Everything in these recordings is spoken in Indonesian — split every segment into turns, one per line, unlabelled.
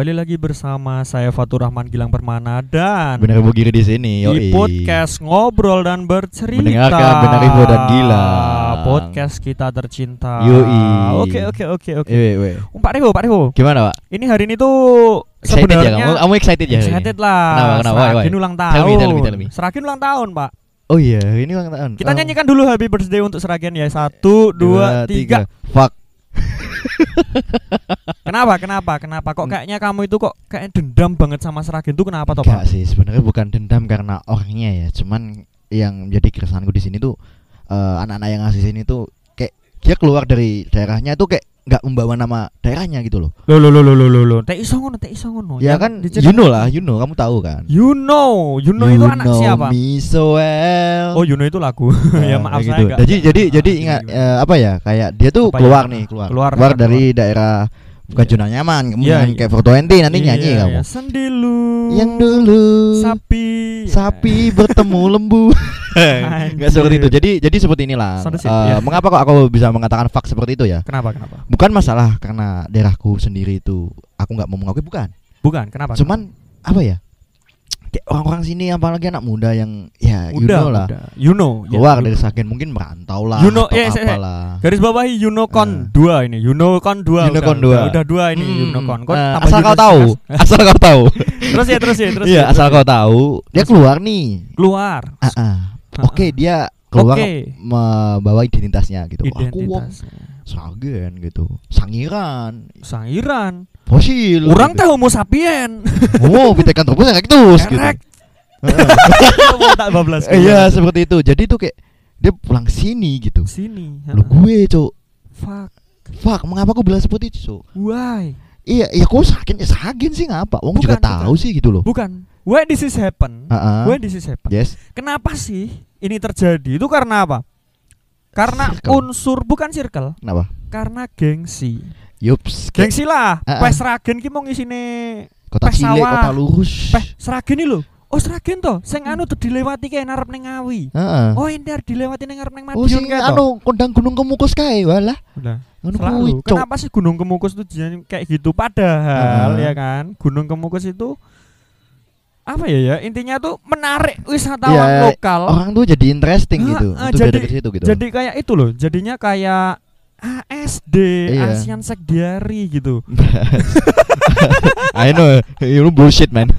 kembali lagi bersama saya Fatur Rahman Gilang Permana dan
Benar Ibu Giri di sini.
di
yoi.
podcast ngobrol dan bercerita.
Mendengarkan Benar Ibu dan Gilang.
Podcast kita tercinta.
Yoi.
Oke oke oke oke. Um, Pak Revo, Pak Revo.
Gimana, Pak?
Ini hari ini tuh
Excited ya
sebenarnya
kamu? Kamu excited ya? hari ini?
excited lah.
Kenapa, kenapa?
Seragen ulang tahun.
Tell me, tell me, tell me.
Seragen ulang tahun, Pak.
Oh iya, ini ulang tahun.
Kita
Oh.
nyanyikan dulu happy birthday untuk Seragen ya. Satu, dua, tiga.
Fuck.
Kenapa? Kenapa? Kenapa? Kok
Hmm.
kayaknya kamu itu kok kayak dendam banget sama Seragen itu kenapa toh,
Enggak
Pak?
sih, sebenarnya bukan dendam karena orangnya ya, cuman yang jadi keresahanku di sini tuh eh, anak-anak yang ngasih sini tuh kayak dia keluar dari daerahnya tuh kayak nggak membawa nama daerahnya gitu loh.
Lo lo lo lo lo lo lo. Teh iso ngono, teh iso ngono.
ya
Yang
kan,
diceritain-
you know lah, you know, kamu tahu kan.
You know, you know itu anak siapa?
me so well.
Oh, you know itu lagu. ya
Nah,
maaf
kayak
saya
gitu.
enggak.
Jadi jadi
Ah,
jadi ingat
gini.
eh, apa ya? Kayak dia tuh
Apa
keluar
ya?
nih, keluar.
Keluar,
Keluar,
keluar.
dari daerah bukan
Iya.
zona nyaman, kemudian
Iya, iya.
kayak 420 nanti
Iya,
nyanyi
iya.
kamu.
Sendilu.
Yang dulu
sapi.
sapi bertemu lembu. Enggak seperti itu. Jadi jadi seperti inilah.
Sip, ya.
Mengapa kok aku bisa mengatakan fak seperti itu ya?
Kenapa? Kenapa?
Bukan masalah karena daerahku sendiri itu aku nggak mau mengakui bukan.
Bukan, kenapa?
Cuman apa ya? Kayak orang-orang sini apalagi anak muda yang ya you
udah,
know lah.
udah. You know. ya,
Keluar
you
dari
know.
Saken mungkin merantau lah
You know, saya-
apalah.
Garis bawahi Unocon
Eh.
2 ini. Unocon 2.
Unicorn
udah,
2.
Udah, dua ini
Hmm,
Unocon. Kok tambah
asal kau tahu, asal kau tahu.
terus ya, terus ya, terus.
Iya,
ya,
asal
ya.
kau tahu, dia keluar nih.
keluar.
Ah, ah. Oke, dia keluar
Oke.
membawa identitasnya gitu. Aku wong. Sagen gitu. Sangiran,
Sangiran.
fosil.
Orang
gitu.
teh homo sapien.
Oh, bitekan terus kayak terus gitu. Eh, Iya, seperti itu. Jadi tuh kayak dia pulang sini gitu.
Sini.
Lu gue, Cuk.
Fuck.
Fuck, mengapa aku bilang seperti itu, Cuk?
Why?
Iya, iya kok Sagen ya Sagen sih ngapa? Wong juga tahu
bukan.
sih gitu loh.
Bukan. Why this is happen?
Heeh.
Why this is happen?
Yes.
Kenapa sih ini terjadi? Itu karena apa? Karena
Circle.
unsur bukan circle,
Kenapa?
karena gengsi.
Yups.
Gengsi lah.
Ah, ah.
Pes Sragen ki mau ngisine
Kota
Pes
cilik, kota lurus.
peh Sragen iki lho. Oh Sragen toh, sing anu tuh dilewati kayak narep ning Ngawi.
Heeh.
Oh ini harus dilewati ning ngarep ning
Oh,
Madiun
sing
kae toh.
anu kondang gunung kemukus kae walah.
Udah. Selalu. Kenapa sih Gunung Kemukus itu kayak gitu? Padahal
Heeh.
ya kan, Gunung Kemukus itu apa ya ya intinya tuh menarik wisatawan
Iya,
lokal.
Orang tuh jadi interesting gitu. Untuk
jadi-
dari situ gitu.
Jadi kayak itu loh, jadinya kayak ASD,
Iya.
Asian Sekdiari gitu.
I know, you bullshit man.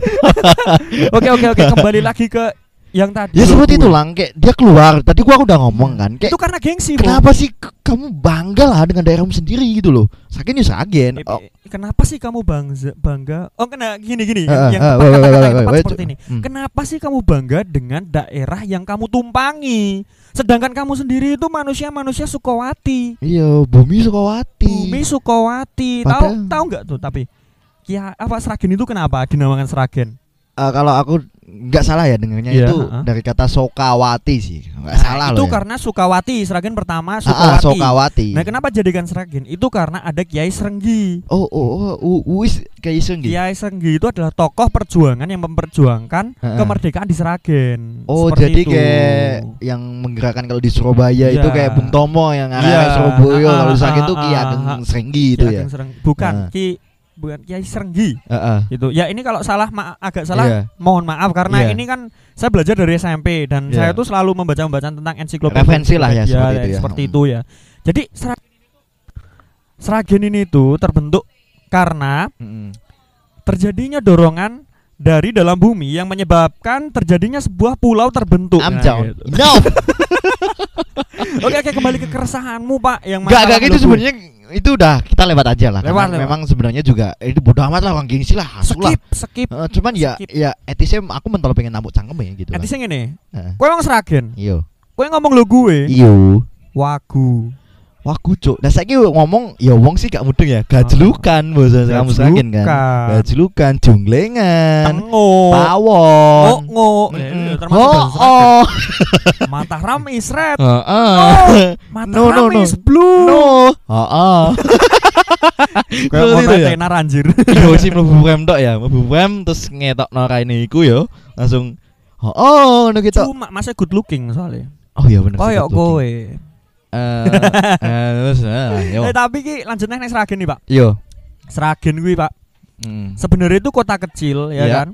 Oke oke oke, kembali lagi ke yang tadi.
Ya seperti itu lang, kayak dia keluar. Tadi gua udah ngomong kan, kayak
Itu karena gengsi. Bro.
kenapa sih k- kamu bangga lah dengan daerahmu sendiri gitu loh? Saken ya sagen.
Eh,
Oh,
Kenapa sih kamu bangga bangga? Oh, kena gini gini yang tepat kata-kata
wait,
yang tepat seperti ini.
Hmm.
Kenapa sih kamu bangga dengan daerah yang kamu tumpangi? Sedangkan kamu sendiri itu manusia-manusia Sukawati.
Iya, bumi Sukawati.
Bumi Sukawati. Tahu tahu nggak tuh tapi Kia apa Sragen itu kenapa dinamakan Sragen?
Eh, kalau aku nggak salah ya dengarnya
Iya,
itu
ha-ha.
dari kata Sokawati sih. Nggak
Nah,
salah
itu
loh. ya.
karena Sukawati, Sragen pertama
Ah, ah,
Sukawati.
Sokawati.
Nah, kenapa jadikan Sragen? Itu karena ada Kiai Serenggi.
Oh, oh, oh, uh, wis kayak iseng gitu.
Kiai Serenggi itu adalah tokoh perjuangan yang memperjuangkan
Ha-ha.
kemerdekaan di Sragen.
Oh,
Seperti
jadi
itu.
kayak yang menggerakkan kalau di Surabaya
Iya.
itu kayak Bung Tomo yang arah
Iya.
Surabaya
Ah,
kalau di
ah,
itu Ki Ageng. Serenggi
Ki
itu ya.
Serenggi. Bukan
Ha.
Ki bukan Kiai Serenggi.
Heeh.
Itu. Ya ini kalau salah ma- agak salah
Iya.
mohon maaf karena
Iya.
ini kan saya belajar dari SMP dan
Iya.
saya tuh selalu membaca-membaca tentang ensiklopedia.
Referensi lah ya, seperti itu ya.
Seperti
Hmm.
itu ya. Jadi Sragen ini tuh terbentuk karena
Mm-mm.
terjadinya dorongan dari dalam bumi yang menyebabkan terjadinya sebuah pulau terbentuk.
I'm
Nah,
down.
gitu.
No.
Oke, oke kembali ke keresahanmu, Pak, yang
Enggak, enggak
masalah
gitu
belum-
sebenarnya itu udah kita lewat aja lah.
Lewat, lewat.
Memang sebenarnya juga eh, itu bodoh amat lah orang gengsi lah, masuk lah.
skip, skip.
Eh, cuman ya
Skip.
ya etisnya aku mentol pengen nambut cangkem ya gitu.
Sing ngene.
Heeh.
Kowe wong Sragen.
Iyo.
Kowe ngomong lo gue.
Iyo.
Wagu.
Wah kucuk. Nah saya ngomong ya wong sih gak mudeng ya. Gajlukan bahasa kamu sakin kan. Gajlukan, junglengan,
Tengo.
pawon.
Ngo.
Mm-mm.
Termasuk
Oh, oh.
Mataram is red.
Heeh.
Mataram
no, no.
is blue.
No. Heeh.
Kayak mau
itu ya?
tenar anjir.
Yo sih mlebu rem tok ya, mlebu rem terus ngetokno raine iku yo langsung oh, oh ngono gitu.
Cuma masih good looking soalnya.
Oh iya bener. sih,
Koyok
betul.
kowe.
Eh, eh, terus yo.
Eh tapi ki lanjutnya nek Sragen nih, Pak.
Yo.
Sragen kuwi, Pak.
Mm.
sebenarnya itu kota kecil ya
Iya.
kan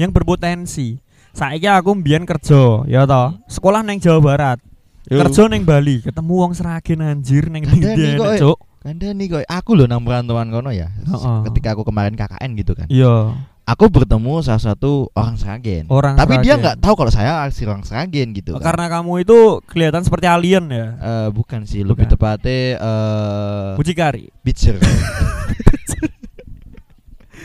yang berpotensi saiki aku mbiyen kerja ya toh sekolah neng Jawa Barat
Yo.
kerja neng Bali ketemu wong Seragen anjir neng
eh.
Cuk
Kandani kok aku loh nang perantauan kono ya.
Heeh.
Ketika aku kemarin KKN gitu kan.
iya
Aku bertemu salah satu orang Seragen.
orang
Tapi dia
Seragen.
nggak tahu kalau saya asli orang Seragen gitu.
Oh,
kan.
karena kamu itu kelihatan seperti alien ya
Eh, bukan sih, lebih
Bukan.
tepatnya eh
mucikari
bitcher.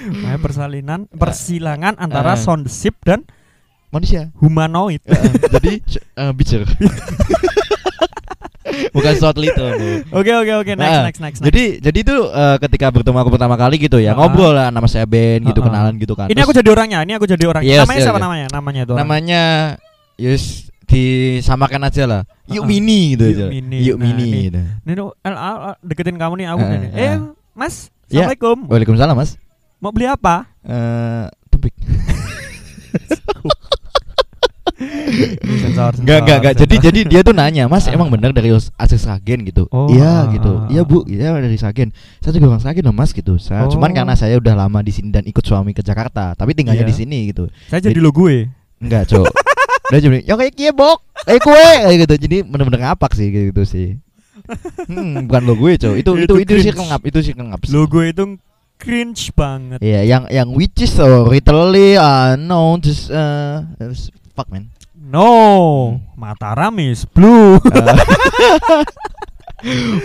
Makanya persalinan persilangan antara
Eh.
soundship dan
Manusia.
humanoid
Eh, eh, jadi eh, bitcher. bukan suatu itu. Bu.
oke oke oke next
Nah,
next next next.
Jadi jadi itu eh, ketika bertemu aku pertama kali gitu ya,
Ah.
ngobrol lah nama saya Ben gitu
Ah, ah.
kenalan gitu kan.
ini aku jadi orangnya ini aku jadi orangnya
Yes,
namanya
iya,
siapa
iya.
namanya namanya itu
namanya Yus disamakan aja lah. Yuk
Ah, ah.
Mini gitu
Yuk
aja.
Mini.
Yuk
Nah,
Mini
ini.
gitu.
Al- deketin kamu nih aku
Eh,
gini.
eh.
Mas,
Ya.
Assalamualaikum.
Waalaikumsalam Mas.
Mau beli apa?
Eh tepik.
Sensor,
Enggak enggak enggak. Jadi
sensor.
jadi dia tuh nanya, "Mas,
Ah.
emang bener dari asli Sragen gitu?"
Oh,
iya
ah,
gitu.
ah,
Iya,
ah.
Bu. Iya dari Sragen. Saya juga orang Sragen loh, Mas gitu. Saya cuman
Oh.
karena saya udah lama di sini dan ikut suami ke Jakarta, tapi tinggalnya
Iya.
di sini gitu.
Saya jadi lo gue.
Enggak, Cok. Dia cuma, "Ya kayak kie, Bok. Kayak kue." Gitu. Jadi bener-bener ngapak sih gitu sih. Hmm, bukan lo gue, Cok. Itu itu
Itu
itu, sih
cringe.
ngap, itu sih ngap.
Lo gue itu cringe banget.
Iya, yang yang which is so literally uh no just uh fuck man.
No, Mataram is blue.
Uh,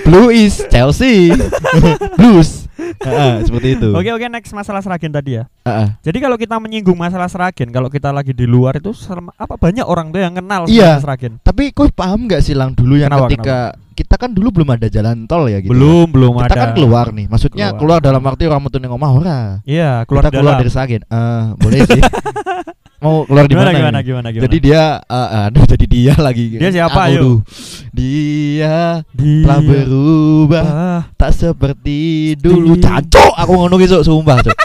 Blue is Chelsea. Blues. Heeh, seperti itu.
Oke oke next masalah Seragen tadi ya.
Heeh.
Jadi kalau kita menyinggung masalah Seragen, kalau kita lagi di luar itu apa banyak orang tuh yang kenal
Iya.
Seragen?
Tapi kau paham nggak sih lang dulu yang
Kenapa,
ketika kita kan dulu belum ada jalan tol ya gitu.
belum belum
Kita
ada.
kan keluar nih. Maksudnya
Keluar.
keluar, dalam arti orang metu ning omah ora.
Iya keluar
kita keluar dari Sagen. Eh, boleh sih. Mau keluar di mana?
gimana gimana gimana.
Jadi dia eh, aduh jadi dia lagi.
Dia siapa, ayo?
Dia
Dia
telah berubah
ah,
tak seperti dulu cancok aku ngono gitu sumpah cok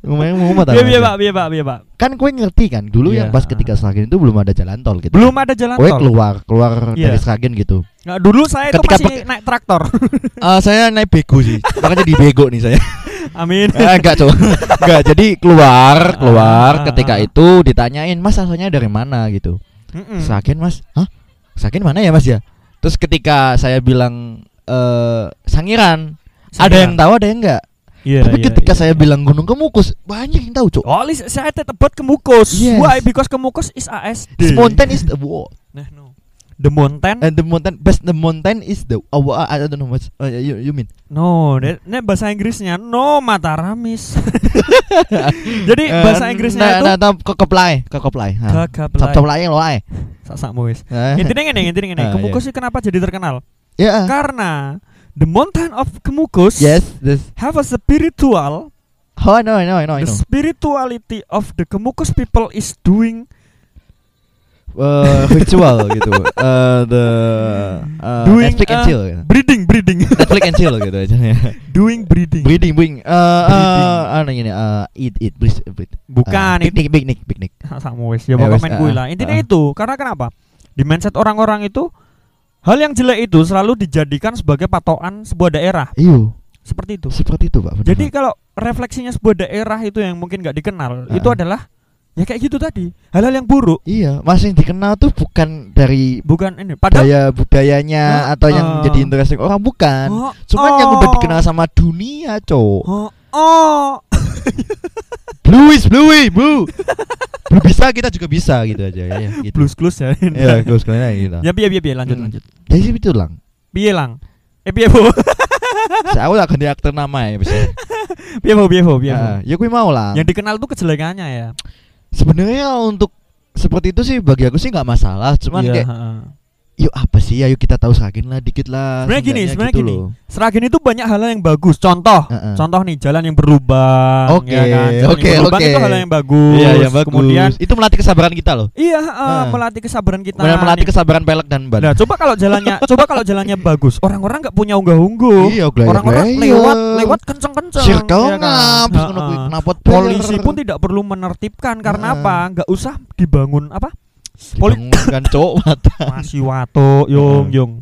ngomongnya mau
Biar biar pak biar pak biar pak.
kan kue ngerti kan dulu
Iya.
yang pas ketika Sragen itu belum ada jalan tol gitu
Belum ada jalan
Kue
tol.
keluar keluar
Iya.
dari Sragen gitu
Nggak, dulu saya itu
Ketika
masih
pe-
naik traktor.
Eh saya naik bego sih makanya di bego nih saya
Amin.
Eh, enggak cok enggak jadi keluar keluar
Ah,
ketika
ah.
itu ditanyain mas asalnya dari mana gitu
Mm-mm.
Sragen mas hah Sragen mana ya mas ya terus ketika saya bilang eh Sangiran ada yang tahu ada yang enggak
Iya,
Tapi
iya,
ketika
iya.
saya bilang Gunung Kemukus, banyak yang tahu, Cok.
Oh, saya tebet Kemukus.
Yes.
Why? Because Kemukus is ASD.
The mountain is the what?
Nah, no. The mountain?
And the mountain best the mountain is the oh, uh, I don't know what uh, you, you mean.
No, ini bahasa Inggrisnya no Mataramis. Jadi
Eh,
bahasa Inggrisnya
nah,
itu
nah, nah, kekeplai, kekeplai.
Gagaplai.
Kekeplai lo ae.
Sakmu wis.
Eh.
Intinya ngene, intinya ngene.
Ah,
Kemukus sih kenapa jadi terkenal?
Ya.
Karena the mountain of Kemukus
Yes, this.
have a spiritual
Oh, I know, I know, I know, I
the spirituality of the Kemukus people is doing
Uh, ritual gitu. Uh, the uh,
Doing,
Netflix and
uh,
chill gitu.
breeding breeding
Netflix and chill gitu aja ya.
doing breeding.
Breeding, breeding. Uh,
Breeding.
uh, ano ini uh, eat, eat, breathe, breathe.
Bukan
Uh,
itu
picnic, picnic, picnic.
sama wis ya
Ya
pokoknya
wis,
main gue lah. Intinya itu. Karena kenapa? Di mindset orang-orang itu hal yang jelek itu selalu dijadikan sebagai patokan sebuah daerah.
Iyo,
Seperti itu.
seperti itu, Pak. benar.
Jadi kalau refleksinya sebuah daerah itu yang mungkin nggak dikenal, itu adalah ya kayak gitu tadi. Hal-hal yang buruk,
Iya, mas yang dikenal tuh bukan dari
bukan ini. Padahal
budaya budayanya
Ah,
atau yang
ah.
jadi interesting orang bukan.
Oh,
Cuman yang udah
oh,
dikenal sama dunia, cowok.
Oh, oh.
Blue is blue, blue. Blue bisa kita juga bisa gitu aja ya, ya gitu.
Blues clues ya.
Ya, terus kalian gitu.
Ya piye piye piye lanjut
Hmm.
lanjut.
Jadi sih itu lang.
Piye lang? Eh piye bu?
Saya udah ganti aktor nama ya bisa.
Piye bu piye bu piye bu?
Ya, ya gue mau lah.
Yang dikenal tuh kejelekannya ya.
Sebenarnya untuk seperti itu sih bagi aku sih nggak masalah. Cuman
Iya,
kayak. Yuk apa sih? Ayo kita tahu sakin lah dikit lah.
Sebenarnya gini, sebenarnya
gitu
gini.
loh.
Seragen itu banyak hal yang bagus. Contoh,
Heeh.
contoh nih jalan yang berlubang,
Oke,
ya kan?
Oke,
yang berlubang
oke.
itu hal yang bagus.
Iya, yang bagus.
Kemudian
itu melatih kesabaran kita loh.
iya heeh,
Ah.
melatih kesabaran kita.
Kemudian melatih
nih.
kesabaran pelek dan ban.
Nah, coba kalau jalannya, coba kalau jalannya bagus, orang-orang nggak punya unggah-ungguh.
Iya,
Orang-orang lewat lewat kenceng-kenceng.
Circle
ya kan?
ngap, terus ngono kuwi
Heeh.
knapot
Polisi pun tidak perlu menertibkan karena
Heeh.
apa? Nggak usah dibangun apa? Poli
kan cowok mata.
masih wato, yung yung